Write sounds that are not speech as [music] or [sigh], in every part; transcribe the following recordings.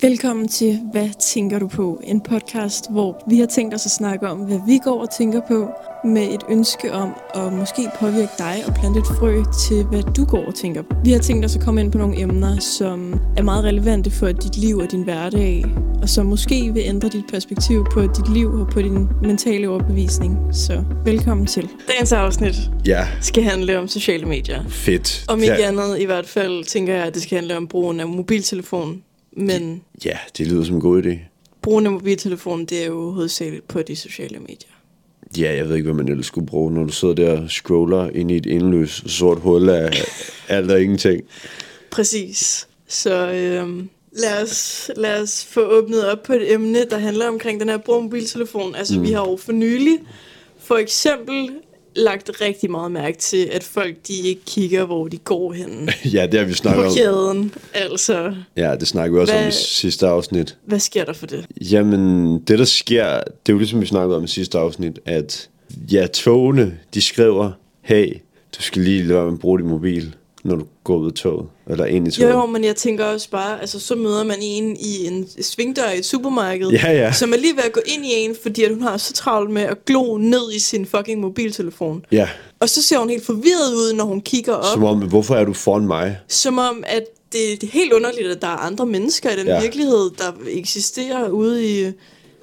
Velkommen til Hvad tænker du på? En podcast, hvor vi har tænkt os at snakke om, hvad vi går og tænker på, med et ønske om at måske påvirke dig og plante et frø til, hvad du går og tænker på. Vi har tænkt os at komme ind på nogle emner, som er meget relevante for dit liv og din hverdag, og som måske vil ændre dit perspektiv på dit liv og på din mentale overbevisning. Så velkommen til. Dagens afsnit Ja, skal handle om sociale medier. fedt. Om ikke ja, andet i hvert fald, tænker jeg, at det skal handle om brugen af mobiltelefon. Men ja, det lyder som en god idé. brugen af mobiltelefon, det er jo hovedsageligt på de sociale medier. Ja, jeg ved ikke, hvad man ellers skulle bruge, når du sidder der og scroller ind i et indløs sort hul af [laughs] alt og ingenting. Præcis. Så øhm, lad, os, lad os få åbnet op på et emne, der handler omkring den her brug mobiltelefon. Altså, mm. vi har jo for nylig for eksempel lagt rigtig meget mærke til, at folk de ikke kigger, hvor de går hen [laughs] ja, det har vi på snakket om. kæden. Altså, Ja, det snakker vi også om Hvad- i sidste afsnit. hvad sker der for det? Jamen, det der sker, det er jo ligesom vi snakkede om i sidste afsnit, at ja, togene, de skriver, hey, du skal lige lade være med at bruge din mobil, når du går ud af toget, eller ind i toget. jo, men jeg tænker også bare, altså så møder man en i en svingdør i et supermarked, Ja, ja. som er lige ved at gå ind i en, fordi at hun har så travlt med at glo ned i sin fucking mobiltelefon. Ja, Og så ser hun helt forvirret ud, når hun kigger op, som om, hvorfor er du foran mig? som om, at det, det er helt underligt, at der er andre mennesker i den ja. virkelighed, der eksisterer ude i,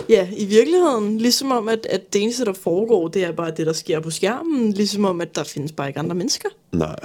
ja, i virkeligheden. Ligesom om, at, at det eneste, der foregår, det er bare det, der sker på skærmen. Ligesom om, at der findes bare ikke andre mennesker. Nej,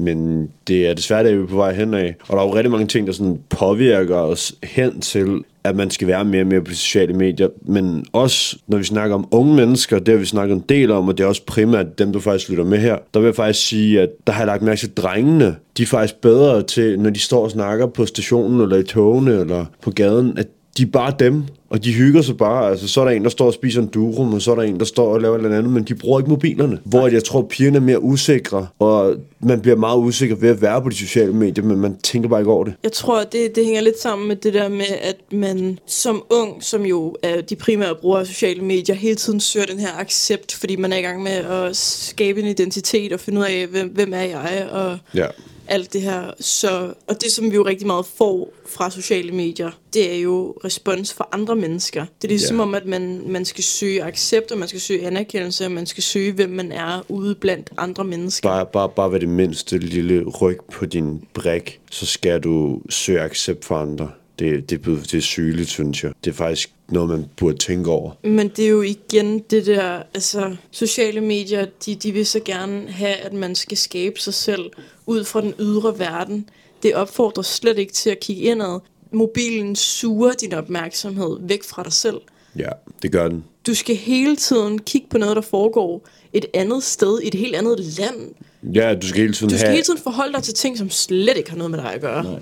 men det er desværre det, vi er på vej hen af. Og der er jo rigtig mange ting, der sådan påvirker os hen til, at man skal være mere og mere på sociale medier. Men også, når vi snakker om unge mennesker, det har vi snakket en del om, og det er også primært dem, du faktisk lytter med her. Der vil jeg faktisk sige, at der har jeg lagt mærke til, at drengene, de er faktisk bedre til, når de står og snakker på stationen, eller i togene, eller på gaden, at de er bare dem, og de hygger sig bare. Altså, så er der en, der står og spiser en durum, og så er der en, der står og laver et eller andet, men de bruger ikke mobilerne. Hvor jeg tror, pigerne er mere usikre, og man bliver meget usikker ved at være på de sociale medier, men man tænker bare ikke over det. Jeg tror, det, det hænger lidt sammen med det der med, at man som ung, som jo er de primære brugere af sociale medier, hele tiden søger den her accept, fordi man er i gang med at skabe en identitet og finde ud af, hvem, hvem er jeg, og Ja. Alt det her. Så, og det, som vi jo rigtig meget får fra sociale medier, det er jo respons fra andre mennesker. Det er ligesom Ja. om, at man, man skal søge accept, og man skal søge anerkendelse, og man skal søge, hvem man er ude blandt andre mennesker. Bare, bare, bare ved det mindste lille ryg på din brik, så skal du søge accept for andre. Det, det, det er sygeligt, synes jeg. Det er faktisk noget, man burde tænke over. Men det er jo igen det der, altså sociale medier, de, de vil så gerne have, at man skal skabe sig selv ud fra den ydre verden. Det opfordrer slet ikke til at kigge indad. Mobilen suger din opmærksomhed væk fra dig selv. Ja, det gør den. Du skal hele tiden kigge på noget, der foregår et andet sted, i et helt andet land. Ja, du skal hele tiden Du skal have... hele tiden forholde dig til ting, som slet ikke har noget med dig at gøre. Nej.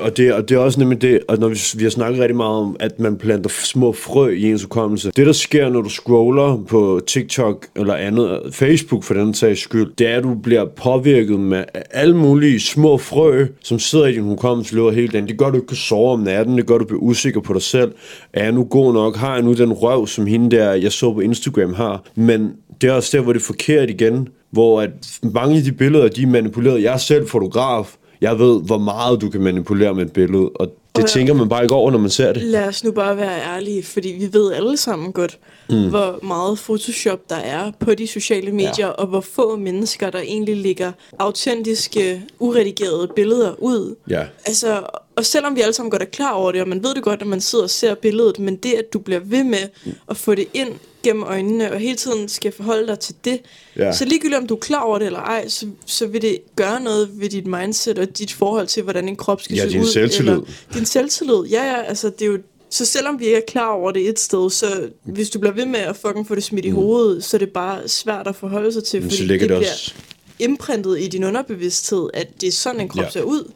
Og det, og det er også nemlig det, og når vi, vi har snakket rigtig meget om, at man planter små frø i ens hukommelse. Det, der sker, når du scroller på TikTok eller andet, Facebook for den sags skyld, det er, at du bliver påvirket med alle mulige små frø, som sidder i din hukommelse løber hele dagen. Det gør, du ikke kan sove om natten, det gør, du bliver usikker på dig selv. Er jeg nu god nok? Har jeg nu den røv, som hende der, jeg så på Instagram har? Men det er også der, hvor det er forkert igen, hvor at mange af de billeder, de er manipuleret. Jeg er selv fotograf. Jeg ved, hvor meget du kan manipulere med et billede, og det Og- tænker man bare ikke over, når man ser det. Lad os nu bare være ærlige, fordi vi ved alle sammen godt, mm. hvor meget Photoshop der er på de sociale medier, ja. og hvor få mennesker, der egentlig lægger autentiske, uredigerede billeder ud. Ja. Altså, og selvom vi alle sammen godt er klar over det, og man ved det godt, når man sidder og ser billedet, men det, at du bliver ved med at få det ind gennem øjnene, og hele tiden skal forholde dig til det, Ja. så ligegyldigt om du er klar over det eller ej, så, så vil det gøre noget ved dit mindset og dit forhold til, hvordan en krop skal Ja, se din ud. selvtillid. Eller din selvtillid, ja ja, altså det er jo... Så selvom vi ikke er klar over det et sted, så hvis du bliver ved med at fucking få det smidt i hovedet, så er det bare svært at forholde sig til, Men fordi så det det bliver også... imprintet i din underbevidsthed, at det er sådan en krop Ja. ser ud.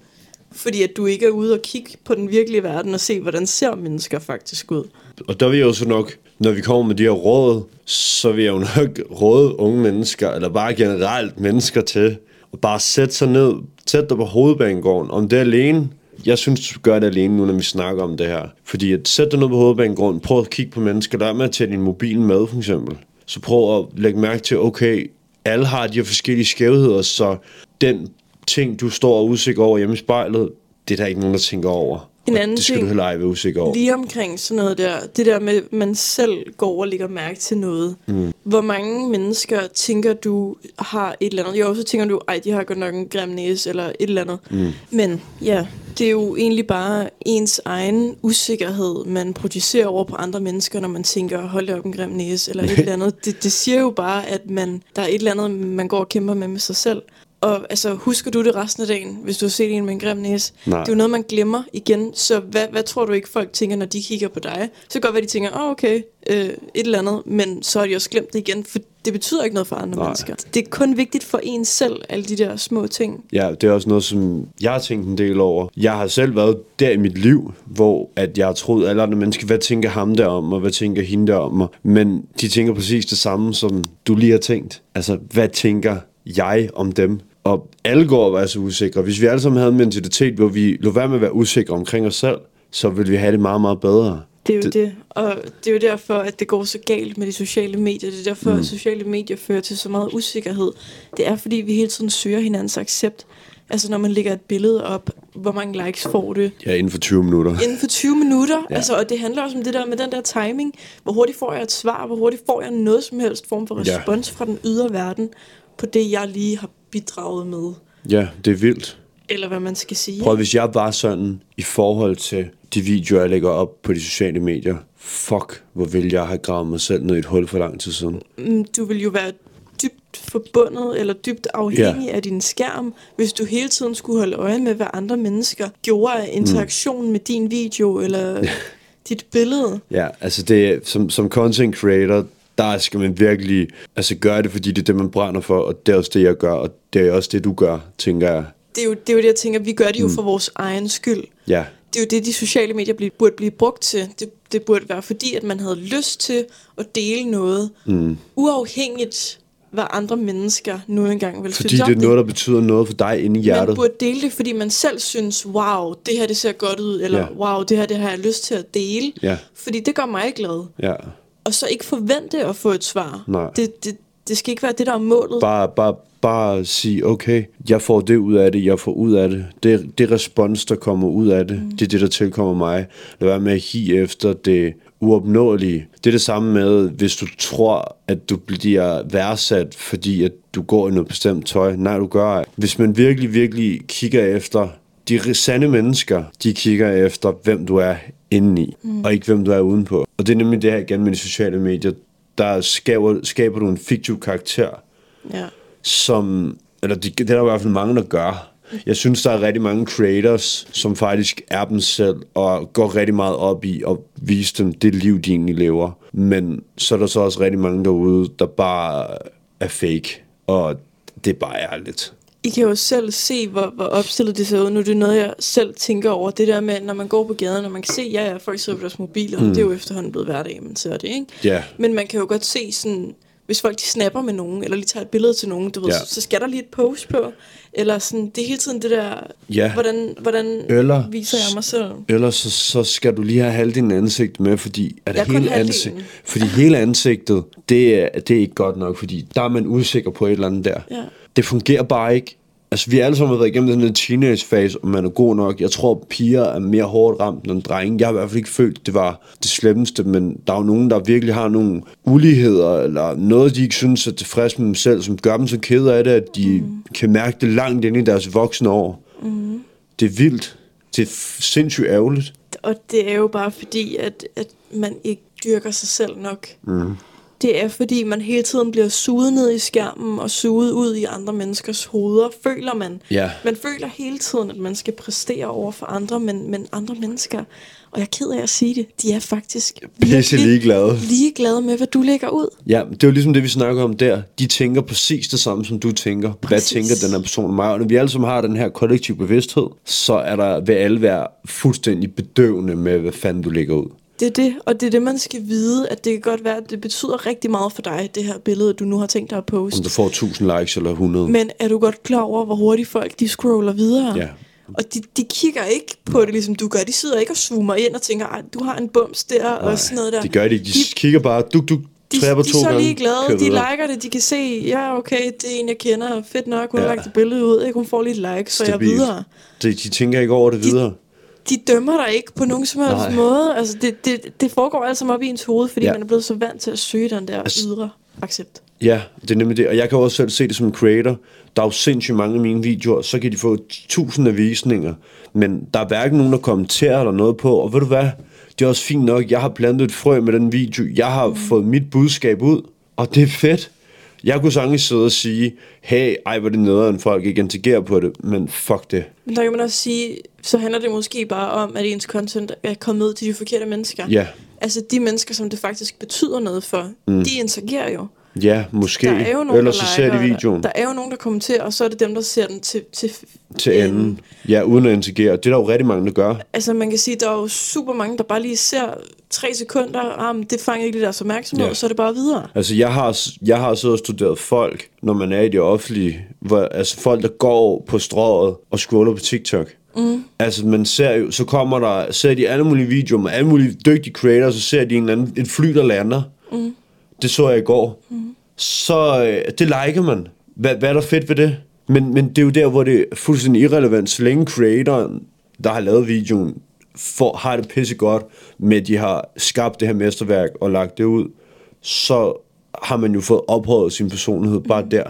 Fordi at du ikke er ude og kigge på den virkelige verden og se, hvordan ser mennesker faktisk ud. Og der vil jeg jo så nok, når vi kommer med de her råd, så vil jeg jo nok råde unge mennesker, eller bare generelt mennesker til, at bare sætte sig ned, sætte dig på hovedbanegården. Om det er alene, jeg synes, du gør det alene nu, når vi snakker om det her. Fordi at sætte dig ned på hovedbanegården, prøv at kigge på mennesker, der er med at tage din mobil med, for eksempel. Så prøv at lægge mærke til, okay, alle har de her forskellige skævheder, så den ting, du står og er usikker over hjemme i spejlet, det er der ikke nogen, der tænker over. En anden det skal ting- du heller ej være usikker over. Lige omkring sådan noget der, det der med, at man selv går og lægger mærke til noget. Mm. Hvor mange mennesker tænker du har et eller andet? Jo, så tænker du, ej, de har godt nok en grim næse, eller et eller andet. Mm. Men ja, det er jo egentlig bare ens egen usikkerhed, man projicerer over på andre mennesker, når man tænker, hold da op en grim næse, eller et [laughs] eller andet. Det, det siger jo bare, at man, der er et eller andet, man går og kæmper med med sig selv. Og altså, husker du det resten af dagen, hvis du har set en med en grim næse? Nej. Det er jo noget, man glemmer igen. Så hvad, hvad tror du ikke, folk tænker, når de kigger på dig? Så kan godt være, de tænker, åh, oh, okay, øh, et eller andet. Men så har de også glemt det igen, for det betyder ikke noget for andre Nej. mennesker. Det er kun vigtigt for en selv, alle de der små ting. Ja, det er også noget, som jeg har tænkt en del over. Jeg har selv været der i mit liv, hvor at jeg har troet, alle andre mennesker, hvad tænker ham der om, og hvad tænker hende der om mig? Men de tænker præcis det samme, som du lige har tænkt. Altså, hvad tænker jeg om dem? Og alle går og være så usikre. Hvis vi alle sammen havde en mentalitet, hvor vi lå være med at være usikre omkring os selv, så ville vi have det meget, meget bedre. Det er jo Det- det. Og det er jo derfor, at det går så galt med de sociale medier. Det er derfor, mm. at sociale medier fører til så meget usikkerhed. Det er, fordi vi hele tiden søger hinandens accept. Altså, når man lægger et billede op, hvor mange likes får det? Ja, inden for 20 minutter. Inden for 20 minutter. Ja. Ja. Altså, og det handler også om det der med den der timing. Hvor hurtigt får jeg et svar? Hvor hurtigt får jeg noget som helst form for Ja. respons fra den ydre verden på det, jeg lige har bidraget med? Ja, det er vildt. Eller hvad man skal sige. Prøv, hvis jeg var sådan i forhold til de videoer, jeg lægger op på de sociale medier. Fuck, hvor vil jeg have gravet mig selv ned i et hul for lang tid siden. Mm, du vil jo være dybt forbundet eller dybt afhængig ja. af din skærm, hvis du hele tiden skulle holde øje med, hvad andre mennesker gjorde af interaktion mm. med din video eller dit billede. Ja, altså det, som, som content creator, der skal man virkelig altså gøre det, fordi det er det, man brænder for, og det er også det, jeg gør, og det er også det, du gør, tænker jeg. Det er jo det, er jo det jeg tænker, vi gør det jo mm. for vores egen skyld. Ja, Det er jo det, de sociale medier blive, burde blive brugt til. Det, det burde være fordi, at man havde lyst til at dele noget, mm. uafhængigt hvad andre mennesker nu engang vil fordi synes om det er noget, der betyder noget for dig inde i Man hjertet. burde dele det, fordi man selv synes, wow, det her det ser godt ud, eller ja. wow, det her det har jeg lyst til at dele. Ja. Fordi det gør mig glad. Ja, Og så ikke forvente at få et svar. Nej. Det, det, det skal ikke være det, der er målet. bare, bare, bare sige, okay, jeg får det ud af det, jeg får ud af det. Det, det respons, der kommer ud af det, mm. det er det, der tilkommer mig. Lad være med at hi efter det uopnåelige. Det er det samme med, hvis du tror, at du bliver værdsat, fordi at du går i noget bestemt tøj. Nej, du gør ej. Hvis man virkelig, virkelig kigger efter de sande mennesker, de kigger efter, hvem du er indeni, mm. og ikke hvem du er udenpå. Og det er nemlig det her igen med de sociale medier. Der skaber, skaber du en fiktiv karakter, Ja. som, eller det, det er der i hvert fald mange, der gør. Jeg synes, der er rigtig mange creators, som faktisk er dem selv, og går rigtig meget op i at vise dem det liv, de egentlig lever. Men så er der så også rigtig mange derude, der bare er fake, og det er bare ærligt. I kan jo selv se, hvor, hvor opstillet det ser ud. Nu er det noget, jeg selv tænker over. Det der med, når man går på gaden, og man kan se, ja, ja, folk sidder på deres mobiler. Mm. Det er jo efterhånden blevet hverdag, man ser det, ikke? Ja. Men man kan jo godt se sådan, hvis folk de snapper med nogen, eller lige tager et billede til nogen, du ved, Ja. så, så skal der lige et post på. Eller sådan, det er hele tiden det der, Ja. hvordan, hvordan Eller- viser jeg mig selv? Ellers så, så skal du lige have halvdelen af ansigt med, fordi at Jeg er hele, ansigt, fordi hele ansigtet, det er, det er ikke godt nok, fordi der er man usikker på et eller andet der. Ja. Det fungerer bare ikke. Altså, vi har alle sammen været igennem den her teenage-fase, om man er god nok. Jeg tror, piger er mere hårdt ramt end drenge. Jeg har i hvert fald ikke følt, det var det slemmeste, men der er jo nogen, der virkelig har nogle uligheder, eller noget, de ikke synes er tilfreds med dem selv, som gør dem så kede af det, at de mm. kan mærke det langt ind i deres voksne år. Mm. Det er vildt. Det er sindssygt ærgerligt. Og det er jo bare fordi, at, at man ikke dyrker sig selv nok. Mm. Det er fordi, man hele tiden bliver suget ned i skærmen og suget ud i andre menneskers hoveder, føler man. Ja. Man føler hele tiden, at man skal præstere over for andre, men, men andre mennesker, og jeg er ked af at sige det, de er faktisk Pisse ligeglade. ligeglade med, hvad du lægger ud. Ja, det er jo ligesom det, vi snakker om der. De tænker præcis det samme, som du tænker. Præcis. Hvad tænker den her person om mig? Og når vi alle sammen har den her kollektiv bevidsthed, så er der vil alle være fuldstændig bedøvende med, hvad fanden du lægger ud. Det er det, og det er det, man skal vide, at det kan godt være, at det betyder rigtig meget for dig, det her billede, du nu har tænkt dig at poste. Om du får 1000 likes eller 100. Men er du godt klar over, hvor hurtigt folk de scroller videre? Ja. Og de, de kigger ikke på det, ligesom du gør. De sidder ikke og zoomer ind og tænker, du har en bums der og sådan noget der. Det gør de. De, De- kigger bare, duk, duk, de, de to er så ligeglade, kører de liker det, de kan se, ja okay, det er en jeg kender, fedt nok, hun ja. Har lagt et billede ud, ikke? hun får lige et like, så jeg er Stabilt. videre. De, de tænker ikke over det videre. de dømmer dig ikke på nogen som helst Nej. måde. Altså, det, det, det foregår alt sammen op i ens hoved, fordi Ja. man er blevet så vant til at søge den der Altså- ydre accept. Ja, det er nemlig det. Og jeg kan også selv se det som creator. Der er jo sindssygt mange af mine videoer, så kan de få tusinder af visninger. Men der er hverken nogen, der kommenterer eller noget på. Og ved du hvad? Det er også fint nok. Jeg har plantet et frø med den video. Jeg har mm. fået mit budskab ud. Og det er fedt. Jeg kunne sagtens sidde og sige, hey, ej, hvor det nederen, folk ikke interagerer på det. Men fuck det. Men der kan man også sige, så handler det måske bare om, at ens content er kommet ud til de forkerte mennesker. Ja, Altså de mennesker, som det faktisk betyder noget for, mm. de interagerer jo. Ja, måske. Der er jo nogen, Ellers der så ser de videoen. Der, er jo nogen, der kommenterer, og så er det dem, der ser den til, til til enden. Ja, uden at interagere. Det er der jo rigtig mange, der gør. Altså man kan sige, der er jo super mange, der bare lige ser tre sekunder, ah, men det fanger ikke lige deres opmærksomhed, Ja. ja. så er det bare videre. Altså, jeg har, jeg har siddet og studeret folk, når man er i det offentlige. Hvor, altså, folk, der går på strået og scroller på TikTok. Mm. Altså, man ser jo, så kommer der, ser de alle mulige videoer med alle mulige dygtige creators, så ser de en eller anden, et fly, der lander. Mm. Det så jeg i går. Mm. Så øh, det liker man. Hvad, hvad er der fedt ved det? Men, men det er jo der, hvor det er fuldstændig irrelevant. Så længe creatoren, der har lavet videoen, får, har det pisse godt med, at de har skabt det her mesterværk og lagt det ud, så har man jo fået ophøjet sin personlighed bare der.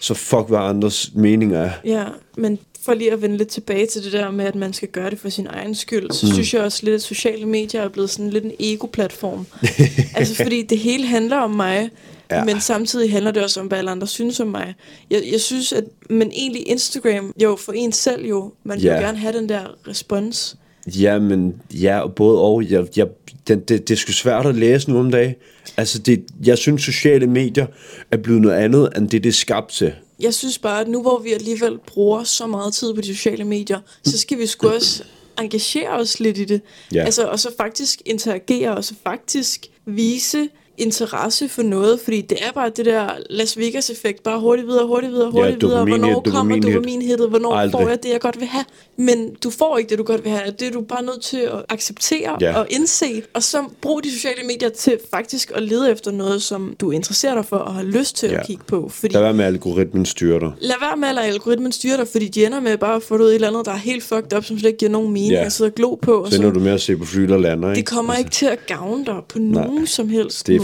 Så fuck, hvad andres meninger er. Ja, men for lige at vende lidt tilbage til det der med, at man skal gøre det for sin egen skyld, så mm. synes jeg også lidt, at sociale medier er blevet sådan lidt en ego-platform. [laughs] altså fordi det hele handler om mig, Ja. men samtidig handler det også om, hvad alle andre synes om mig. Jeg, jeg synes, at men egentlig Instagram, jo for en selv jo, man vil gerne have den der respons. Ja, men ja, både og. Jeg, jeg, det, det, det er sgu svært at læse nu om dagen. Altså, det, jeg synes, sociale medier er blevet noget andet, end det, det er skabt til. Jeg synes bare, at nu hvor vi alligevel bruger så meget tid på de sociale medier, så skal vi sgu også engagere os lidt i det. Ja. Altså, og så faktisk interagere, og så faktisk vise interesse for noget, fordi det er bare det der Las Vegas-effekt, bare hurtigt videre, hurtigt videre, hurtigt videre. dopamin-hit, Hvornår kommer dopamin-hit. dopaminhittet? Hvornår Aldrig. får jeg det, jeg godt vil have? Men du får ikke det, du godt vil have. Det er du bare nødt til at acceptere Ja. og indse. Og så brug de sociale medier til faktisk at lede efter noget, som du interesserer dig for og har lyst til Ja. at kigge på. Fordi Der er med, at algoritmen styrer dig. Lad være med at algoritmen styre dig, fordi de ender med bare at få ud et eller andet, der er helt fucked up, som slet ikke giver nogen mening Ja. at sidde og glo på. Og Så ender du med at se på fly, der lander, ikke? det kommer ikke til at gavne dig på nogen som helst det er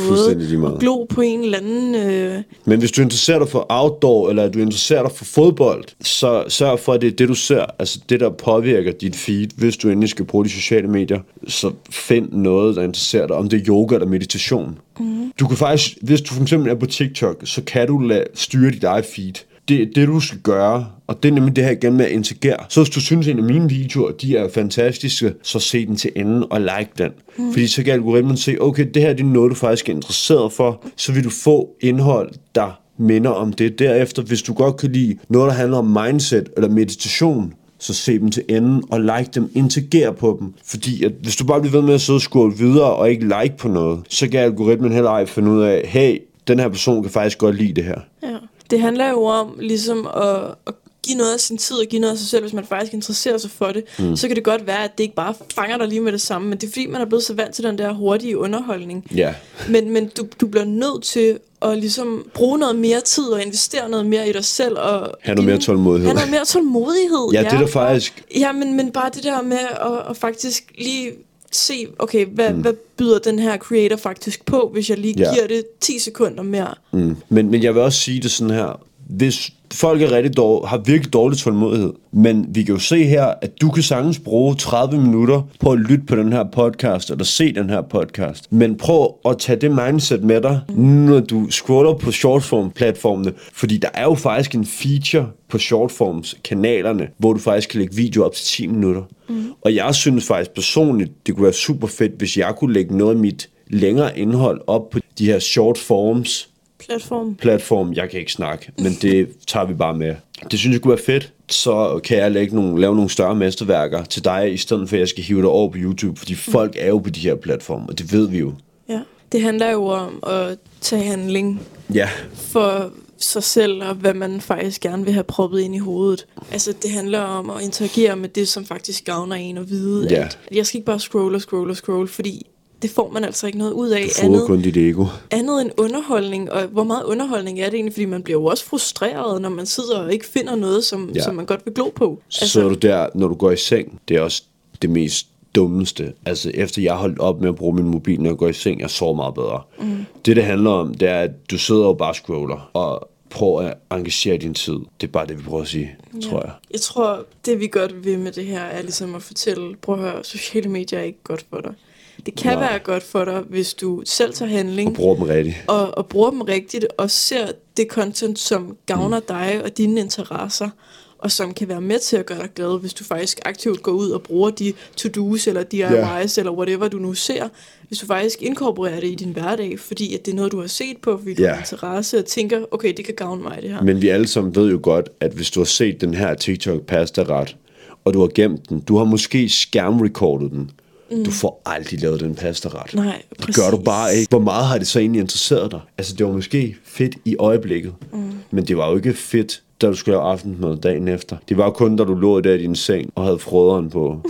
måde. At glo på en eller anden... Øh, Men hvis du interesserer dig for outdoor, eller du interesserer dig for fodbold, så sørg for, at det er det, du ser. Altså det, der påvirker dit feed, hvis du endelig skal bruge de sociale medier. Så find noget, der interesserer dig. Om det er yoga eller meditation. Mm. Du kan faktisk, hvis du for eksempel er på TikTok, så kan du lade styre dit eget feed. Det det, du skal gøre, og det er nemlig det her igen med at interagere. Så hvis du synes, at en af mine videoer, de er fantastiske, så se den til enden og like den. Mm. Fordi så kan algoritmen se, okay, det her det er noget, du faktisk er interesseret for, så vil du få indhold, der minder om det. Derefter, hvis du godt kan lide noget, der handler om mindset eller meditation, så se dem til enden og like dem, interagere på dem. Fordi at hvis du bare bliver ved med at sidde og scrolle videre og ikke like på noget, så kan algoritmen heller ej finde ud af, hey, den her person kan faktisk godt lide det her. ja. Det handler jo om ligesom at, at give noget af sin tid og give noget af sig selv, hvis man faktisk interesserer sig for det. Mm. Så kan det godt være, at det ikke bare fanger dig lige med det samme, men det er fordi, man er blevet så vant til den der hurtige underholdning. Ja, Men, men du, du bliver nødt til at ligesom bruge noget mere tid og investere noget mere i dig selv. Og have noget mere tålmodighed. Have noget mere tålmodighed. Ja, det er der faktisk... Ja, men, men bare det der med at, at faktisk lige se, okay, hvad, mm. hvad byder den her creator faktisk på, hvis jeg lige Ja. giver det 10 sekunder mere. Mm. Men, men jeg vil også sige det sådan her. Hvis folk er rigtig dårlige, har virkelig dårlig tålmodighed, men vi kan jo se her, at du kan sagtens bruge 30 minutter på at lytte på den her podcast, eller se den her podcast. Men prøv at tage det mindset med dig, når du scroller på shortform-platformene, fordi der er jo faktisk en feature på shortforms-kanalerne, hvor du faktisk kan lægge video op til 10 minutter. Mm. Og jeg synes faktisk personligt, det kunne være super fedt, hvis jeg kunne lægge noget af mit længere indhold op på de her short forms Platform. platform. Jeg kan ikke snakke, men det tager vi bare med. Det synes jeg kunne være fedt. Så kan jeg lægge nogle, lave nogle større mesterværker til dig, i stedet for at jeg skal hive dig over på YouTube, fordi folk er jo på de her platforme, og det ved vi jo. Ja. Det handler jo om at tage handling Ja, for sig selv, og hvad man faktisk gerne vil have proppet ind i hovedet. Altså, det handler om at interagere med det, som faktisk gavner en, og vide, Ja. at jeg skal ikke bare scrolle og scrolle og scrolle, fordi det får man altså ikke noget ud af du andet, kun dit ego. andet end underholdning. Og hvor meget underholdning er det egentlig? Fordi man bliver jo også frustreret, når man sidder og ikke finder noget, som, Ja. som man godt vil glo på. Så altså, sidder du der, når du går i seng. Det er også det mest dummeste. Altså efter jeg holdt op med at bruge min mobil, når jeg går i seng, jeg sover meget bedre. Mm. Det, det handler om, det er, at du sidder og bare scroller, og prøver at engagere din tid. Det er bare det, vi prøver at sige, ja. tror jeg. Jeg tror, det vi godt vil med det her, er ligesom at fortælle, prøv at høre, sociale medier er ikke godt for dig. Det kan Nej. være godt for dig, hvis du selv tager handling. Og bruger dem rigtigt. Og, og bruger dem rigtigt, og ser det content, som gavner mm. dig og dine interesser og som kan være med til at gøre dig glad, hvis du faktisk aktivt går ud og bruger de to-dos eller DIYs yeah. eller whatever du nu ser, hvis du faktisk inkorporerer det i din hverdag, fordi at det er noget, du har set på, fordi du yeah. har interesse og tænker, okay, det kan gavne mig det her. Men vi alle sammen ved jo godt, at hvis du har set den her TikTok pasta ret, og du har gemt den, du har måske skærmrecordet den, Mm. Du får aldrig lavet den pasta ret. Nej, præcis. Det gør du bare ikke. Hvor meget har det så egentlig interesseret dig? Altså, det var måske fedt i øjeblikket, mm. men det var jo ikke fedt da du skulle lave aftensmad dagen efter. Det var kun, da du lå der i din seng og havde frøderen på. [laughs]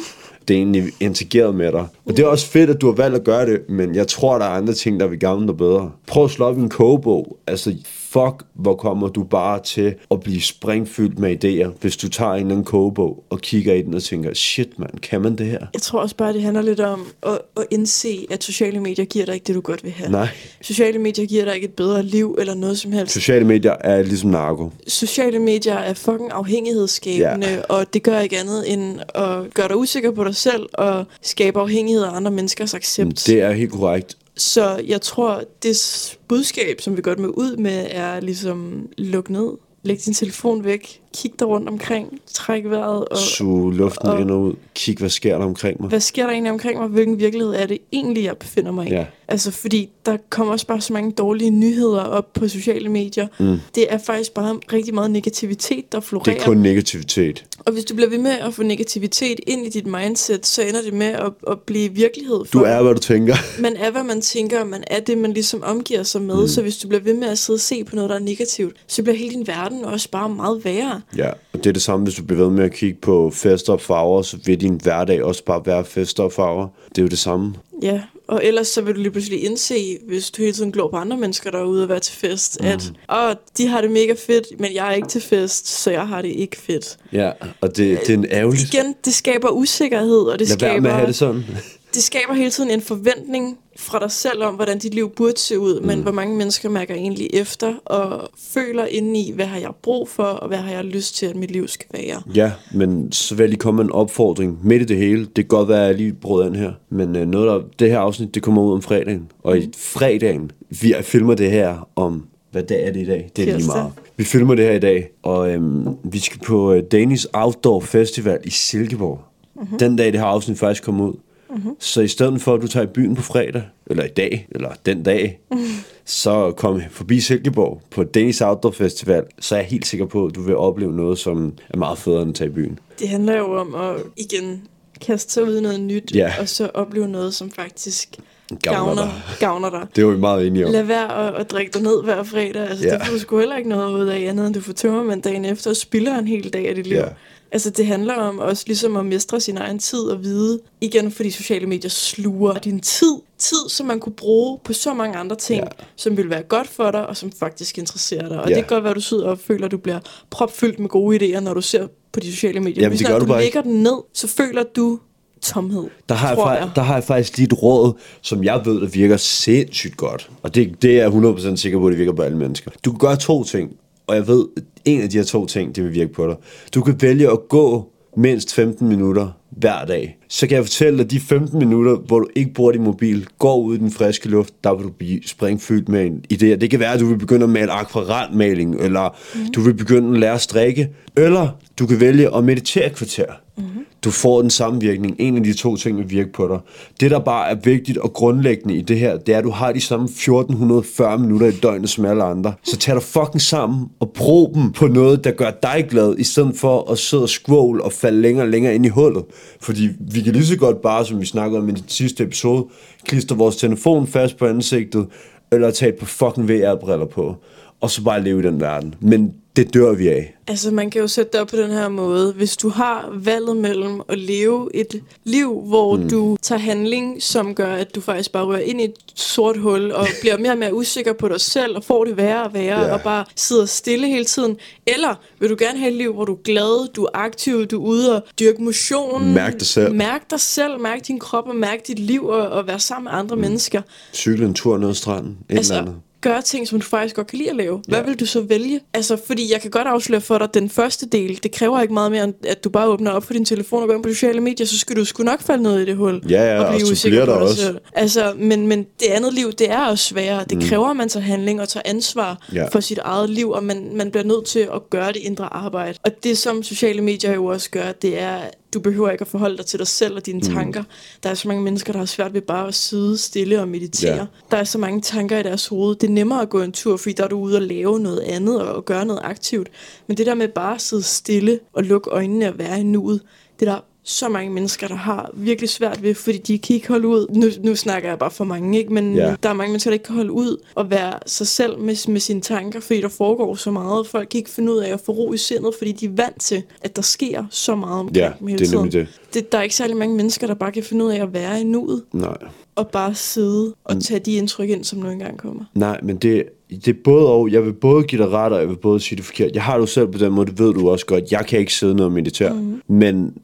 Det er egentlig integreret med dig. Og det er også fedt, at du har valgt at gøre det, men jeg tror, der er andre ting, der vil gavne dig bedre. Prøv at slå op en kogebog. Altså, fuck, hvor kommer du bare til at blive springfyldt med idéer, hvis du tager en eller anden kogebog og kigger i den og tænker, shit mand, kan man det her? Jeg tror også bare, det handler lidt om at, at indse, at sociale medier giver dig ikke det, du godt vil have. Nej. Sociale medier giver dig ikke et bedre liv eller noget som helst. Sociale medier er ligesom narko. Sociale medier er fucking afhængighedsskabende, ja. og det gør ikke andet end at gøre dig usikker på dig selv og skabe afhængighed af andre menneskers accept. Det er helt korrekt. Så jeg tror, det budskab, som vi godt med ud med, er ligesom luk ned. Læg din telefon væk. Kig dig rundt omkring. Træk vejret. Og, Sug luften og, ind og ud. Kig, hvad sker der omkring mig? Hvad sker der egentlig omkring mig? Hvilken virkelighed er det egentlig, jeg befinder mig i? Ja. Altså, fordi der kommer også bare så mange dårlige nyheder op på sociale medier. Mm. Det er faktisk bare rigtig meget negativitet, der florerer. Det er kun negativitet. Og hvis du bliver ved med at få negativitet ind i dit mindset, så ender det med at, at blive virkelighed. For du er, hvad du tænker. Man er, hvad man tænker, og man er det, man ligesom omgiver sig med. Mm. Så hvis du bliver ved med at sidde og se på noget, der er negativt, så bliver hele din verden også bare meget værre. Ja, og det er det samme, hvis du bliver ved med at kigge på fester og farver, så vil din hverdag også bare være fester og farver. Det er jo det samme. Ja, og ellers så vil du lige pludselig indse, hvis du hele tiden glor på andre mennesker, der er ude at være til fest, mm. at åh, de har det mega fedt, men jeg er ikke til fest, så jeg har det ikke fedt. Ja, og det, det er en ærgerlig... Igen, det skaber usikkerhed, og det Lad skaber... med at have det sådan. Det skaber hele tiden en forventning fra dig selv om, hvordan dit liv burde se ud, mm. men hvor mange mennesker mærker egentlig efter og føler indeni, hvad har jeg brug for, og hvad har jeg lyst til, at mit liv skal være. Ja, men så vil jeg lige komme en opfordring midt i det hele. Det kan godt være, at jeg lige brød an her, men uh, noget af det her afsnit, det kommer ud om fredagen, og mm. i fredagen, vi filmer det her om hvad dag er det i dag? Det er lige meget. Vi filmer det her i dag, og øhm, vi skal på uh, Danish Outdoor Festival i Silkeborg. Mm-hmm. Den dag, det her afsnit faktisk kommer ud. Mm-hmm. Så i stedet for, at du tager i byen på fredag, eller i dag, eller den dag, mm-hmm. [laughs] så kom forbi Silkeborg på Danish Outdoor Festival, så er jeg helt sikker på, at du vil opleve noget, som er meget federe end at tage i byen. Det handler jo om at igen kaste sig ud i noget nyt, ja. og så opleve noget, som faktisk gavner, gavner, dig. gavner [laughs] dig. Det er jo meget enige om. Lad være at, at drikke dig ned hver fredag. Altså, ja. Det får du sgu heller ikke noget ud af andet, end du får tømmermænd dagen efter og spilder en hel dag af dit liv. Ja. Altså det handler om også ligesom at mestre sin egen tid og vide, igen fordi sociale medier sluger din tid. Tid, som man kunne bruge på så mange andre ting, ja. som vil være godt for dig, og som faktisk interesserer dig. Og ja. det kan godt være, at du sidder og føler, at du bliver propfyldt med gode idéer, når du ser på de sociale medier. Jamen, Hvis du, du lægger den ned, så føler du tomhed, der har, jeg, jeg. der har jeg faktisk lige et råd, som jeg ved, der virker sindssygt godt. Og det, det er jeg 100% sikker på, at det virker på alle mennesker. Du kan gøre to ting, og jeg ved, en af de her to ting, det vil virke på dig. Du kan vælge at gå mindst 15 minutter hver dag. Så kan jeg fortælle dig, at de 15 minutter, hvor du ikke bruger din mobil, går ud i den friske luft, der vil du blive springfyldt med en idé. Det kan være, at du vil begynde at male akvarelmaling, eller mm. du vil begynde at lære at strikke, eller du kan vælge at meditere et kvarter. Mm-hmm. Du får den samme virkning. En af de to ting vil virke på dig. Det, der bare er vigtigt og grundlæggende i det her, det er, at du har de samme 1440 minutter i døgnet som alle andre. Så tag dig fucking sammen og brug dem på noget, der gør dig glad, i stedet for at sidde og skvål og falde længere og længere ind i hullet. Fordi vi kan lige så godt bare, som vi snakkede om i den sidste episode, klister vores telefon fast på ansigtet, eller tage et par fucking VR-briller på, og så bare leve i den verden. Men det dør vi af. Altså, man kan jo sætte det op på den her måde. Hvis du har valget mellem at leve et liv, hvor mm. du tager handling, som gør, at du faktisk bare rører ind i et sort hul, og [laughs] bliver mere og mere usikker på dig selv, og får det værre og værre, Ja. og bare sidder stille hele tiden. Eller vil du gerne have et liv, hvor du er glad, du er aktiv, du er ude og dyrke motion. Mærk dig selv. Mærk dig selv, mærk din krop, og mærk dit liv, og, og være sammen med andre mm. mennesker. Cykle en tur ned ad stranden, et Altså, eller andet. Gøre ting, som du faktisk godt kan lide at lave. Hvad Ja. vil du så vælge? Altså, fordi jeg kan godt afsløre for dig, den første del, det kræver ikke meget mere, end at du bare åbner op for din telefon og går ind på sociale medier, så skal du sgu nok falde ned i det hul. Ja, ja, og usikker supplerer på dig dig også. selv. Altså, men, men det andet liv, det er også sværere. Det mm. kræver, at man tager handling og tager ansvar Ja. for sit eget liv, og man, man bliver nødt til at gøre det indre arbejde. Og det, som sociale medier jo også gør, det er, du behøver ikke at forholde dig til dig selv og dine mm. tanker. Der er så mange mennesker, der har svært ved bare at sidde stille og meditere. Ja. Der er så mange tanker i deres hoved. Det er nemmere at gå en tur, fordi der er du ude og lave noget andet og gøre noget aktivt. Men det der med bare at sidde stille og lukke øjnene og være i nuet, det er der så mange mennesker, der har virkelig svært ved, fordi de kan ikke holde ud. Nu, nu snakker jeg bare for mange, ikke? men ja. der er mange mennesker, der ikke kan holde ud og være sig selv med, med sine tanker, fordi der foregår så meget. Folk kan ikke finde ud af at få ro i sindet, fordi de er vant til, at der sker så meget omkring dem hele det er tiden. det. det. Der er ikke særlig mange mennesker, der bare kan finde ud af at være i nuet Nej. og bare sidde og Mm. tage de indtryk ind, som nu engang kommer. Nej, men det, det er både og. Jeg vil både give dig ret, og jeg vil både sige det forkert. Jeg har det jo selv på den måde, det ved du også godt. Jeg kan ikke sidde ned og meditere. Mm. Men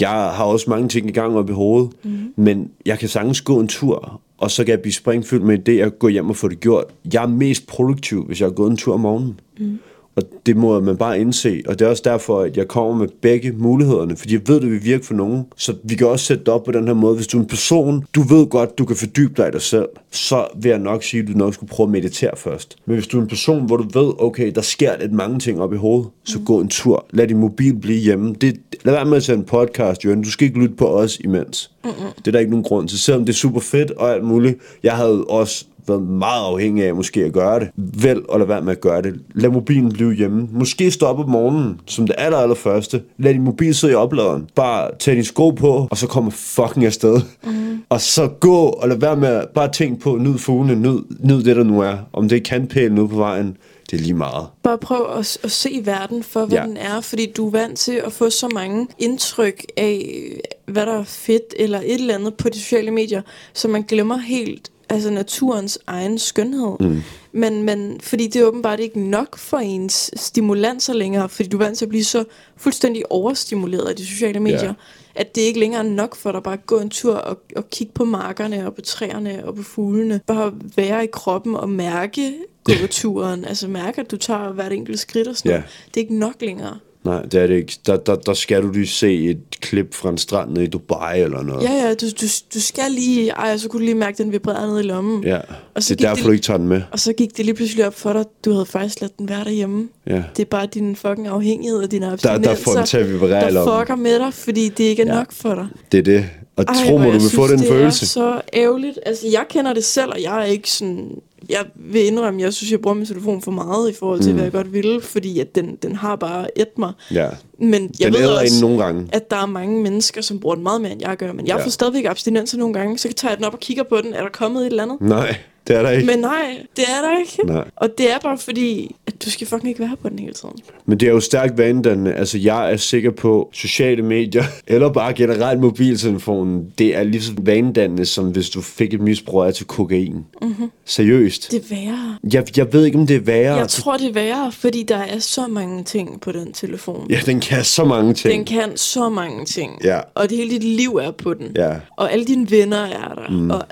jeg har også mange ting i gang op i hovedet. Mm. Men jeg kan sagtens gå en tur, og så kan jeg blive springfyldt med idéer, gå hjem og få det gjort. Jeg er mest produktiv, hvis jeg har gået en tur om morgenen. Mm. Og det må man bare indse. Og det er også derfor, at jeg kommer med begge mulighederne. Fordi jeg ved, det vil virke for nogen. Så vi kan også sætte det op på den her måde. Hvis du er en person, du ved godt, du kan fordybe dig i dig selv, så vil jeg nok sige, at du nok skulle prøve at meditere først. Men hvis du er en person, hvor du ved, okay, der sker lidt mange ting op i hovedet, så gå en tur. Lad din mobil blive hjemme. Det, lad være med at sende en podcast, Jørgen. Du skal ikke lytte på os imens. Mm-mm. Det er der ikke nogen grund til. Selvom det er super fedt og alt muligt. Jeg havde også været meget afhængig af måske at gøre det. Vel og lad være med at gøre det. Lad mobilen blive hjemme. Måske stoppe om morgenen, som det aller, aller første. Lad din mobil sidde i opladeren. Bare tag dine sko på, og så komme fucking afsted. Mm. Og så gå, og lad være med at bare tænke på, nyd fuglene, nyd, nyd det, der nu er. Om det er kantpælen ude på vejen, det er lige meget. Bare prøv at, at se verden for, hvad ja. den er, fordi du er vant til at få så mange indtryk af, hvad der er fedt eller et eller andet på de sociale medier, så man glemmer helt altså naturens egen skønhed. Mm. Men, men fordi det er åbenbart ikke nok for ens stimulanser længere, fordi du er vant til at blive så fuldstændig overstimuleret af de sociale medier, Ja. at det ikke længere er nok for dig bare at gå en tur og, og kigge på markerne og på træerne og på fuglene. Bare være i kroppen og mærke gåturen. altså mærke, at du tager hvert enkelt skridt og sådan Ja. noget. Det er ikke nok længere. Nej, det er det ikke. Der, der, der skal du lige se et klip fra en strand nede i Dubai eller noget. Ja, ja, du, du, du skal lige... Ej, så kunne du lige mærke, den vibrerede ned i lommen. ja. Og så det er derfor, det- du ikke tager den med. Og så gik det lige pludselig op for dig, du havde faktisk ladet den være derhjemme. Ja. Det er bare din fucking afhængighed og Der, abstinenser, der får den til at vibrere der lommen. fucker med dig, fordi det ikke er Ja. nok for dig. Det er det. Og Ej, tro mig, du vil få synes, den det følelse. er så ærgerligt. Altså, jeg kender det selv, og jeg er ikke sådan... Jeg vil indrømme, jeg synes, jeg bruger min telefon for meget i forhold til, mm. hvad jeg godt vil, fordi at den, den har bare et mig. Ja. Men jeg Den ved også, nogle gange. at der er mange mennesker, som bruger den meget mere, end jeg gør. Men jeg Ja. får stadigvæk abstinenser nogle gange, så tager jeg den op og kigger på den. Er der kommet et eller andet? Nej, det er der ikke. Men nej, det er der ikke. Nej. Og det er bare fordi, du skal fucking ikke være på den hele tiden. Men det er jo stærkt vanedannende. Altså, jeg er sikker på sociale medier, [laughs] eller bare generelt mobiltelefonen, det er lige så vanedannende, som hvis du fik et misbrug af til kokain. Mm-hmm. Seriøst. Det er værre. Jeg, jeg ved ikke, om det er værre. Jeg tror, det er værre, fordi der er så mange ting på den telefon. Ja, den kan så mange ting. Den kan så mange ting. Ja. Og det hele dit liv er på den. Ja. Og alle dine venner er der. Mm. Og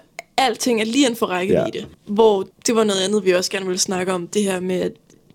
alting er lige inden for rækkevidde. Ja. Hvor det var noget andet, vi også gerne ville snakke om. Det her med at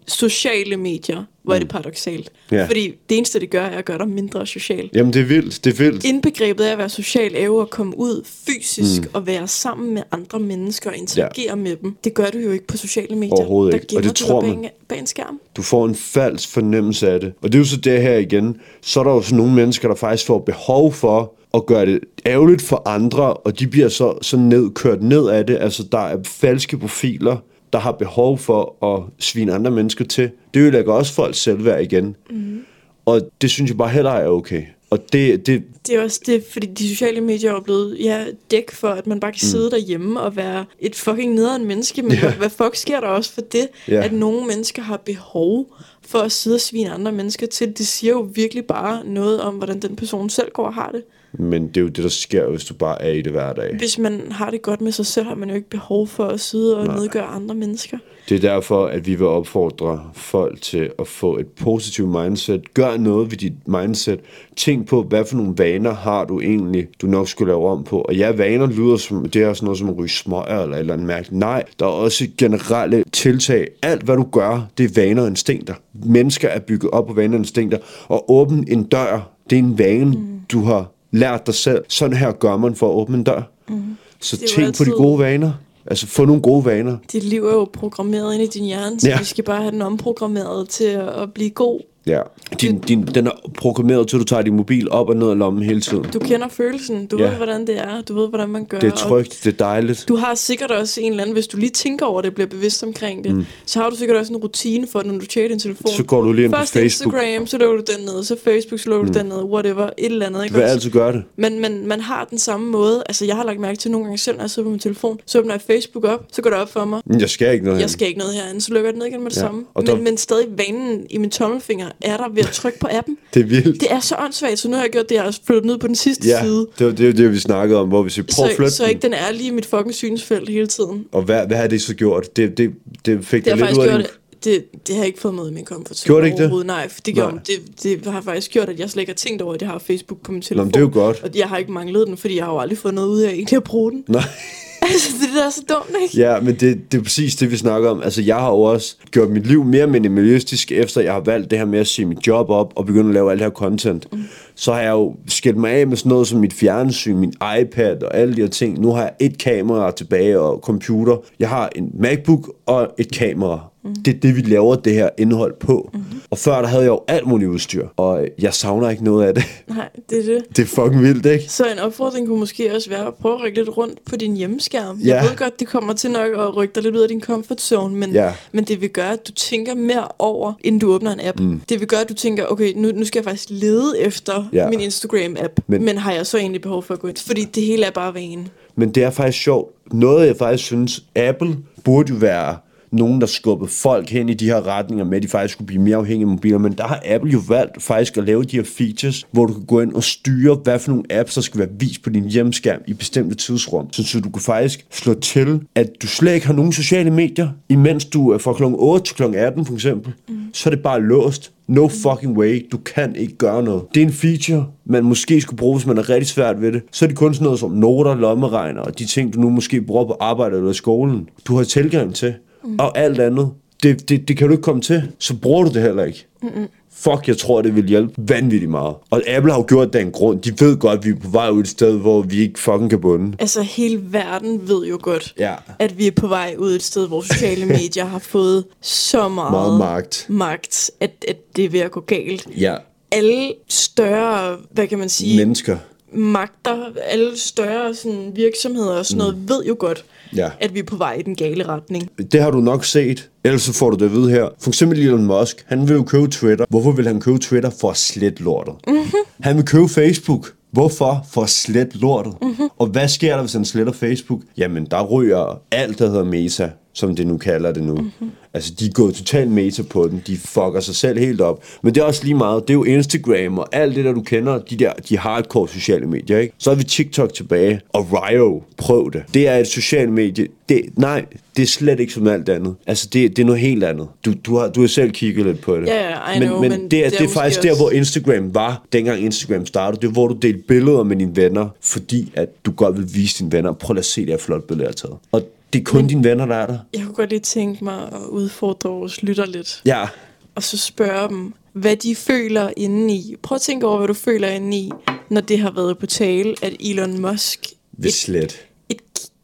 sociale medier. Hvor er det paradoxalt. Mm. Ja. Fordi det eneste, det gør, er at gøre dig mindre social. Jamen, det er vildt. Det er vildt. Indbegrebet af at være social er jo at komme ud fysisk mm. og være sammen med andre mennesker og interagere ja. med dem. Det gør du jo ikke på sociale medier. Overhovedet Der ikke. Og gemmer det tror bag man. en, bag en skærm. Du får en falsk fornemmelse af det. Og det er jo så det her igen. Så er der jo sådan nogle mennesker, der faktisk får behov for at gøre det ærgerligt for andre, og de bliver så, så ned, kørt ned af det. Altså, der er falske profiler, der har behov for at svine andre mennesker til. Det ødelægger også folks selvværd igen. Mm. Og det synes jeg bare heller er okay. Og det, det, Det er også det, fordi de sociale medier er blevet ja, dæk for, at man bare kan sidde derhjemme og være et fucking nederen menneske. Men ja. hvad fuck sker der også for det, Ja. at nogle mennesker har behov for at sidde og svine andre mennesker til? Det siger jo virkelig bare noget om, hvordan den person selv går og har det. Men det er jo det, der sker, hvis du bare er i det hver dag. Hvis man har det godt med sig selv, har man jo ikke behov for at sidde og Nej. nedgøre andre mennesker. Det er derfor, at vi vil opfordre folk til at få et positivt mindset. Gør noget ved dit mindset. Tænk på, hvad for nogle vaner har du egentlig, du nok skulle lave om på. Og ja, vaner lyder som, det er sådan noget som at ryge smøger eller et eller andet mærke. Nej, der er også generelle tiltag. Alt, hvad du gør, det er vaner og instinkter. Mennesker er bygget op på vaner og instinkter. Og åbne en dør, det er en vane, mm. du har lært dig selv. Sådan her gør man for at åbne en dør. Mm. Så tænk på de altid- gode vaner. Altså, få nogle gode vaner. Dit liv er jo programmeret ind i din hjerne, så Ja. vi skal bare have den omprogrammeret til at blive god. Ja. Din, din, den er programmeret til, at du tager din mobil op og ned af lommen hele tiden. Du kender følelsen, du Ja. ved, hvordan det er, du ved, hvordan man gør. Det er trygt, det er dejligt. Du har sikkert også en eller anden, hvis du lige tænker over det, bliver bevidst omkring det, mm. så har du sikkert også en rutine for, når du tjekker din telefon. Så går du lige ind på Først Facebook. Instagram, så lukker du den ned, så Facebook, så lukker mm. du den ned, whatever, et eller andet. Du Ikke vil også? altid gøre det. Men, men man har den samme måde. Altså, jeg har lagt mærke til nogle gange selv, når jeg sidder på min telefon, så åbner jeg Facebook op, så går det op for mig. Jeg skal ikke noget Jeg hen. skal ikke noget herinde, så lukker jeg den ned igen med det Ja, ja. samme. og Men, der- men stadig vanen i min tommelfinger er der ved at trykke på appen. Det er vildt. Det er så åndssvagt, så nu har jeg gjort det, jeg har flyttet ned på den sidste Ja, side. det var det, det, vi snakkede om, hvor vi siger, prøv at Så, flytte så den. ikke den er lige i mit fucking synsfelt hele tiden. Og hvad, hvad har det så gjort? Det, det, det fik Det har lidt ud af gjort, din... det, det har ikke fået ud af min comfort zone Gjorde det ikke det? Nej, for det, gjorde, Nej. det, det har faktisk gjort, at jeg slet ikke har tænkt over, at jeg har Facebook på min Nå, telefon. men det er jo godt. Og jeg har ikke manglet den, fordi jeg har jo aldrig fået noget ud af egentlig at bruge den. Nej. [laughs] altså, det er så dumt, ikke? Ja, men det, det er præcis det, vi snakker om. Altså, jeg har jo også gjort mit liv mere minimalistisk, efter jeg har valgt det her med at sige mit job op og begynde at lave alt det her content. Mm. Så har jeg jo skilt mig af med sådan noget som mit fjernsyn, min iPad og alle de her ting. Nu har jeg et kamera tilbage og computer. Jeg har en MacBook og et kamera. Mm. Det er det, vi laver det her indhold på. Mm. Og før der havde jeg jo alt muligt udstyr, og jeg savner ikke noget af det. [laughs] Nej, det er det. Det er fucking vildt, ikke? Så en opfordring kunne måske også være at prøve at rykke lidt rundt på din hjemmeskærm. Ja. Jeg ved godt, det kommer til nok at rykke dig lidt ud af din comfort zone, men, Ja. men det vil gøre, at du tænker mere over, inden du åbner en app. Mm. Det vil gøre, at du tænker, okay, nu, nu skal jeg faktisk lede efter Ja. min Instagram-app, Men- men, har jeg så egentlig behov for at gå ind? Fordi det hele er bare vane. Men det er faktisk sjovt. Noget, jeg faktisk synes, Apple burde jo være nogen, der skubber folk hen i de her retninger med, at de faktisk skulle blive mere afhængige af mobiler. Men der har Apple jo valgt faktisk at lave de her features, hvor du kan gå ind og styre, hvad for nogle apps, der skal være vist på din hjemskærm i bestemte tidsrum. Så, så du kan faktisk slå til, at du slet ikke har nogen sociale medier, imens du er fra kl. 8 til kl. 18 for eksempel. Mm. Så er det bare låst. No fucking way. Du kan ikke gøre noget. Det er en feature, man måske skulle bruge, hvis man er rigtig svært ved det. Så er det kun sådan noget som noter, lommeregner og de ting, du nu måske bruger på arbejde eller i skolen. Du har tilgang til. Mm. Og alt andet. Det, det, det kan du ikke komme til. Så bruger du det heller ikke. Mm-mm. Fuck, jeg tror, det vil hjælpe vanvittigt meget. Og Apple har jo gjort det af en grund. De ved godt, at vi er på vej ud et sted, hvor vi ikke fucking kan bunde. Altså, hele verden ved jo godt, Ja. at vi er på vej ud et sted, hvor sociale [laughs] medier har fået så meget, Meget magt. magt at, at det er ved at gå galt. Ja. alle større, hvad kan man sige, Mennesker. Magter, alle større sådan, virksomheder og sådan noget, ved jo godt, Ja. at vi er på vej i den gale retning. Det har du nok set, ellers så får du det vide her. For eksempel Elon Musk, han vil jo købe Twitter. Hvorfor vil han købe Twitter? For at slette lortet. Mm-hmm. Han vil købe Facebook. Hvorfor? For at slette lortet. Mm-hmm. Og hvad sker der, hvis han sletter Facebook? Jamen, der ryger alt, der hedder Meta, som det nu kalder det nu. Mm-hmm. Altså, de er gået totalt meta på den. De fucker sig selv helt op. Men det er også lige meget. Det er jo Instagram og alt det, der du kender. De der, de hardcore sociale medier, ikke? Så har vi TikTok tilbage. Og Rio, prøv det. Det er et socialt medie. Det, nej, det er slet ikke som alt andet. Altså, det, det er noget helt andet. Du, du, har, du har selv kigget lidt på det. Ja, ja, I men, know, men, men det er, det er det er faktisk der, også- hvor Instagram var, dengang Instagram startede. Det er, hvor du delte billeder med dine venner, fordi at du godt vil vise dine venner. Prøv at se det her flotte billede, jeg har taget. Og det er kun men, dine venner, der er der. Jeg kunne godt lige tænke mig at udfordre vores lytter lidt, Ja, og så spørge dem, hvad de føler indeni. Prøv at tænke over, hvad du føler indeni, når det har været på tale, at Elon Musk, vi slet. et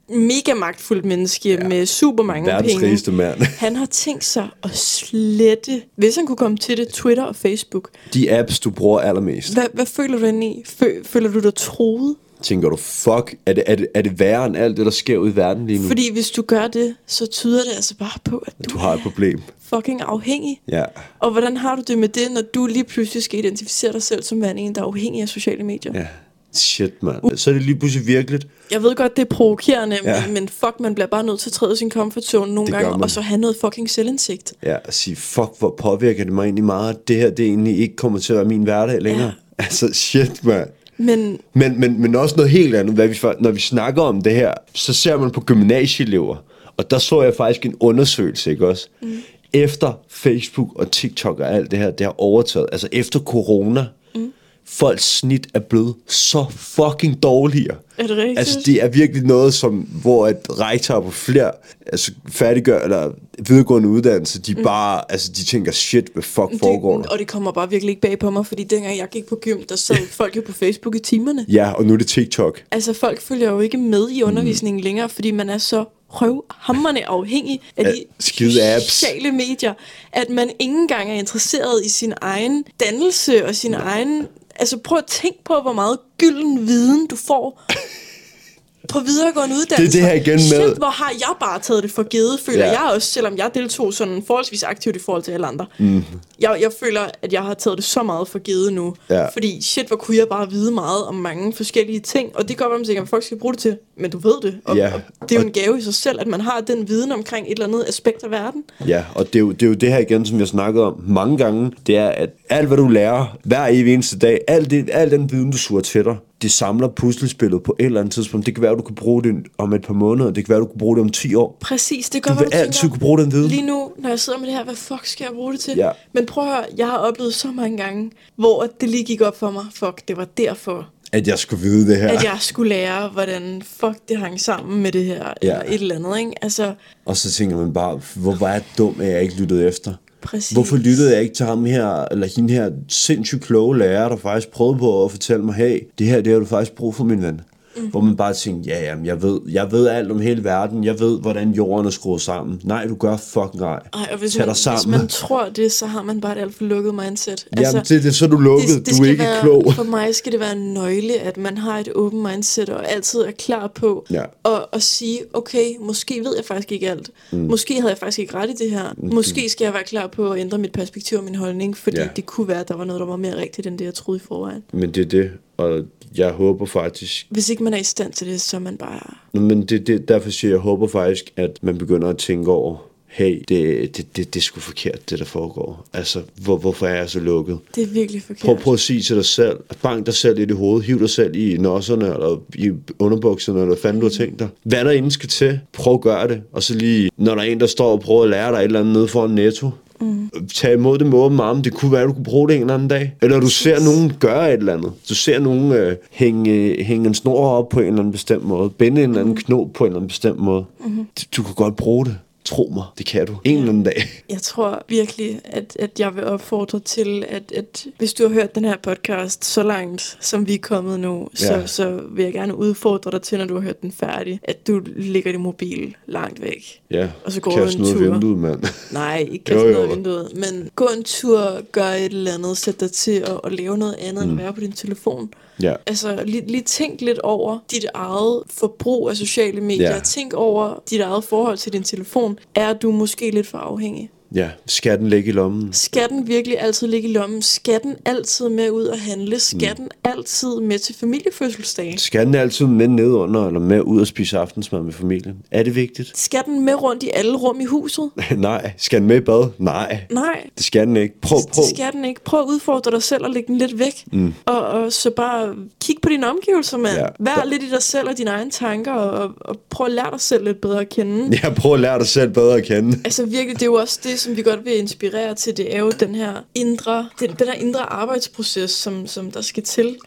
mega magtfuldt menneske ja. med super mange Verdens penge, rigeste mand. [laughs] han har tænkt sig at slette, hvis han kunne komme til det, Twitter og Facebook. De apps, du bruger allermest. Hvad, hvad føler du indeni? Fø, føler du dig troet? Tænker du, fuck, er det, er, det, er det værre end alt det, der sker ude i verden lige nu? Fordi hvis du gør det, så tyder det altså bare på, at du, Du har et problem. fucking afhængig. Ja. Og hvordan har du det med det, når du lige pludselig skal identificere dig selv som værende en, der er afhængig af sociale medier? Ja. Shit, mand. Så er det lige pludselig virkeligt. Jeg ved godt, det er provokerende, Ja. men, men fuck, man bliver bare nødt til at træde sin comfort zone nogle Det gange, og så have noget fucking selvindsigt. Ja, at sige, fuck, hvor påvirker det mig egentlig meget, det her, det egentlig ikke kommer til at være min hverdag længere. Ja. Altså, shit, mand. Men Men, men, men også noget helt andet, hvad vi, når vi snakker om det her, så ser man på gymnasieelever, og der så jeg faktisk en undersøgelse, ikke også? Mm. Efter Facebook og TikTok og alt det her, det har overtaget, altså efter corona. Folks snit er blevet så fucking dårligere. er det rigtigt? Altså, det er virkelig noget, som, hvor et rektor på flere altså, færdiggør, eller videregående uddannelse, de bare, altså, de tænker, shit, hvad fuck foregår der? det, og det kommer bare virkelig ikke bag på mig, fordi dengang jeg gik på gym, der sad [laughs] folk jo på Facebook i timerne. Ja, og nu er det TikTok. Altså, folk følger jo ikke med i undervisningen mm. længere, fordi man er så røvhammerne afhængig af de skide apps. sociale medier, at man ikke engang er interesseret i sin egen dannelse og sin egen... Altså, prøv at tænke på, hvor meget gylden viden du får på videregående uddannelser. det her igen med- Shit, hvor har jeg bare taget det for givet, føler Ja. jeg også, selvom jeg deltog sådan forholdsvis aktivt i forhold til alle andre. Mm. Jeg, jeg føler, at jeg har taget det så meget for givet nu. Ja. Fordi shit, hvor kunne jeg bare vide meget om mange forskellige ting. Og det gør man sikkert, at folk skal bruge det til. Men du ved det. Og, Ja. og det er jo en gave i sig selv, at man har den viden omkring et eller andet aspekt af verden. Ja, og det er, jo, det er jo det her igen, som vi har snakket om mange gange, det er, at alt hvad du lærer hver evig eneste dag, alt, det, alt den viden, du suger til dig, det samler puslespillet på et eller andet tidspunkt. Det kan være, at du kan bruge det om et par måneder, det kan være, at du kan bruge det om 10 år. Præcis, det gør, Du vil du altid kunne bruge den viden. Lige nu, når jeg sidder med det her, hvad fuck skal jeg bruge det til? Ja. Men prøv at høre, jeg har oplevet så mange gange, hvor det lige gik op for mig, fuck, det var derfor, At jeg skulle vide det her. at jeg skulle lære, hvordan fuck det hang sammen med det her, Ja. eller et eller andet, ikke? Altså, Og så tænker man bare, hvor var jeg dum, at jeg ikke lyttede efter præcis. Hvorfor lyttede jeg ikke til ham her, eller hende her sindssygt kloge lærer, der faktisk prøvede på at fortælle mig, hey, det her, det har du faktisk brug for, min ven. Mm. Hvor man bare tænker, ja, jamen, jeg ved, jeg ved alt om hele verden, jeg ved, hvordan jorden er skruet sammen. Nej, du gør fucking nej. Ej, og hvis Tag man, dig hvis sammen. man tror det, så har man bare et alt for lukket mindset. Jamen, det, det er så er du lukket, Altså, det, det du er ikke være, klog. For mig skal det være en nøgle, at man har et åbent mindset og altid er klar på Ja. at, at sige, okay, måske ved jeg faktisk ikke alt. Mm. Måske havde jeg faktisk ikke ret i det her. Mm. Måske skal jeg være klar på at ændre mit perspektiv og min holdning, fordi ja. det kunne være, at der var noget, der var mere rigtigt, end det, jeg troede i forvejen. Men det er det, og jeg håber faktisk, Hvis ikke man er i stand til det, så er man bare... Nå, men det, det, derfor siger jeg, jeg håber faktisk, at man begynder at tænke over, hey, det, det, det, det er sgu forkert, det der foregår. Altså, hvor, hvorfor er jeg så lukket? Det er virkelig forkert. Prøv, prøv at sige til dig selv, bank dig selv i hovedet, hiv dig selv i nosserne, eller i underbukserne, eller hvad fanden du har tænkt dig. Hvad der inden skal til, prøv at gøre det. Og så lige, når der er en, der står og prøver at lære dig et eller andet nede foran netto, mm. tag imod det med åben arm. Det kunne være, at du kunne bruge det en eller anden dag. Eller du ser nogen gøre et eller andet. Du ser nogen øh, hænge, hænge en snor op på en eller anden bestemt måde. Binde en eller anden knop på en eller anden bestemt måde. Mm-hmm. Du, du kan godt bruge det. Tro mig, det kan du. En eller anden dag. Jeg tror virkelig, at, at jeg vil opfordre til, at, at hvis du har hørt den her podcast så langt, som vi er kommet nu, så, Ja. så vil jeg gerne udfordre dig til, når du har hørt den færdig, at du lægger din mobil langt væk. Ja, Og så går kast en noget tur. vinduet, mand. Nej, [laughs] ikke jo. noget vinduet, men gå en tur, gør et eller andet, sæt dig til at, at lave noget andet, mm. end at være på din telefon. Ja. Altså, lige, lige tænk lidt over dit eget forbrug af sociale medier. Ja. Tænk over dit eget forhold til din telefon. Er du måske lidt for afhængig? Ja, skal den ligge i lommen? Skal den virkelig altid ligge i lommen? Skal den altid med ud og handle? Skal mm. den altid med til familiefødselsdagen? Skal den altid med ned under, eller med ud og spise aftensmad med familien? Er det vigtigt? Skal den med rundt i alle rum i huset? [laughs] Nej. Skal den med i bad? Nej. Nej, Det skal den ikke. Prøv, prøv. det skal den ikke. Prøv at udfordre dig selv og lægge den lidt væk. Mm. Og, og så bare kig på dine omgivelser, mand. Ja. Ja. Vær lidt i dig selv og dine egne tanker, og, og prøv at lære dig selv lidt bedre at kende. Ja, prøv at lære dig selv bedre at kende. Altså virkelig, det er jo også det, som vi godt vil inspirere til. Det er jo den her indre, den, den her indre arbejdsproces, som, som der skal til.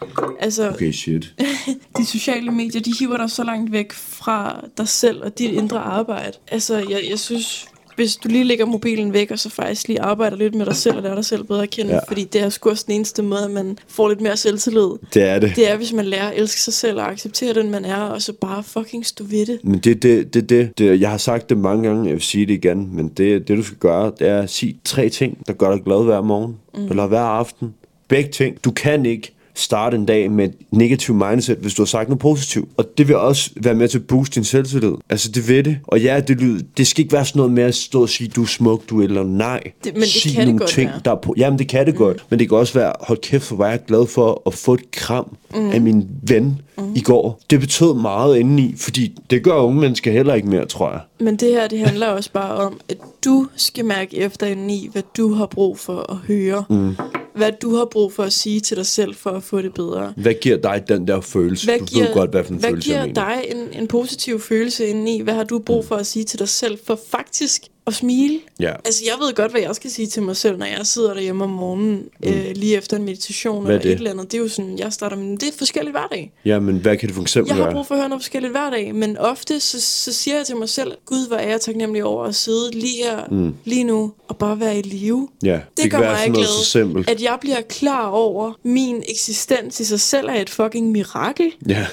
Altså, Okay, shit. [laughs] de sociale medier, de hiver dig så langt væk fra dig selv og dit indre arbejde. Altså, jeg, jeg synes, hvis du lige lægger mobilen væk, og så faktisk lige arbejder lidt med dig selv, og lærer dig selv bedre at kende, Ja. fordi det er sgu også den eneste måde, at man får lidt mere selvtillid. Det er det. Det er, hvis man lærer at elske sig selv og acceptere den, man er, og så bare fucking stå ved det. Men det, det, det, det, det, jeg har sagt det mange gange, jeg vil sige det igen, men det, det du skal gøre, det er at sige tre ting, der gør dig glad hver morgen, mm. eller hver aften. Begge ting. Du kan ikke starte en dag med et negativt mindset, hvis du har sagt noget positivt. Og det vil også være med til at booste din selvtillid. Altså, det ved det. Og ja, det, lyder, det skal ikke være sådan noget med at stå og sige, du er smuk, du er eller nej. Det- men det Sig kan det nogle godt ting, være. der er på. Jamen, det kan det mm. godt. Men det kan også være, hold kæft, hvor var jeg glad for at få et kram mm. af min ven mm. i går. Det betød meget indeni, fordi det gør unge mennesker heller ikke mere, tror jeg. Men det her, det handler også bare om, at du skal mærke efter indeni, hvad du har brug for at høre. Mm. Hvad du har brug for at sige til dig selv, for at få det bedre. Hvad giver dig den der følelse? Hvad du giver, ved godt, hvad for en hvad følelse giver dig en, en positiv følelse indeni? Hvad har du brug for at sige til dig selv, for faktisk at smile? Ja. Altså, jeg ved godt, hvad jeg skal sige til mig selv, når jeg sidder derhjemme om morgenen, mm. øh, lige efter en meditation er eller et eller andet. Det er jo sådan, jeg starter med, det er forskelligt hver dag. Ja, men hvad kan det for eksempel Jeg har brug for at høre noget forskelligt hver dag, men ofte så, så siger jeg til mig selv, Gud, hvor er jeg taknemmelig over at sidde lige her, mm. lige nu, og bare være i live. Ja, Det, det gør mig glad, så simpelt. at jeg bliver klar over, min eksistens i sig selv er et fucking mirakel. Ja,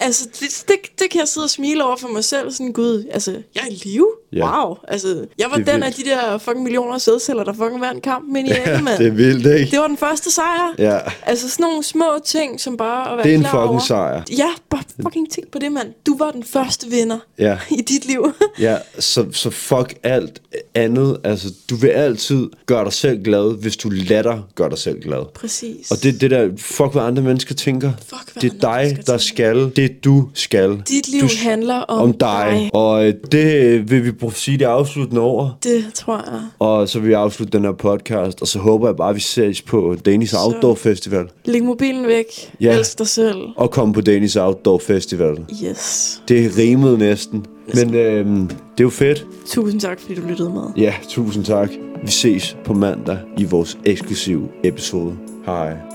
Altså, det, det, det kan jeg sidde og smile over for mig selv, sådan, gud, altså, jeg er i live? Ja. Wow, altså, jeg var den af vildt. de der fucking millioner af sædceller, der fucking vandt kampen ind i ja, mand. det er vildt, ikke? Det var den første sejr. Ja, Altså sådan nogle små ting, som bare at være det er en fucking over. sejr. Ja, bare fucking tænk på det, mand. Du var den første vinder Ja. i dit liv. [laughs] Ja, så, så fuck alt andet. Altså, du vil altid gøre dig selv glad, hvis du lader dig gøre dig selv glad. Præcis. Og det det der, fuck hvad andre mennesker tænker. Fuck, det er dig, der tænker. skal. Det du skal. Dit liv du, handler om, om dig. Og øh, det vil vi sige det afsluttende over. Det tror jeg. Og så vil vi afslutte den her podcast, og så håber jeg bare, at vi ses på Danish Outdoor Festival. Læg mobilen væk. Ja. Elsk dig selv. Og komme på Danish Outdoor Festival. Yes. Det rimede næsten. Men øhm, det er jo fedt. Tusind tak, fordi du lyttede med. Ja, tusind tak. Vi ses på mandag i vores eksklusive episode. Hej.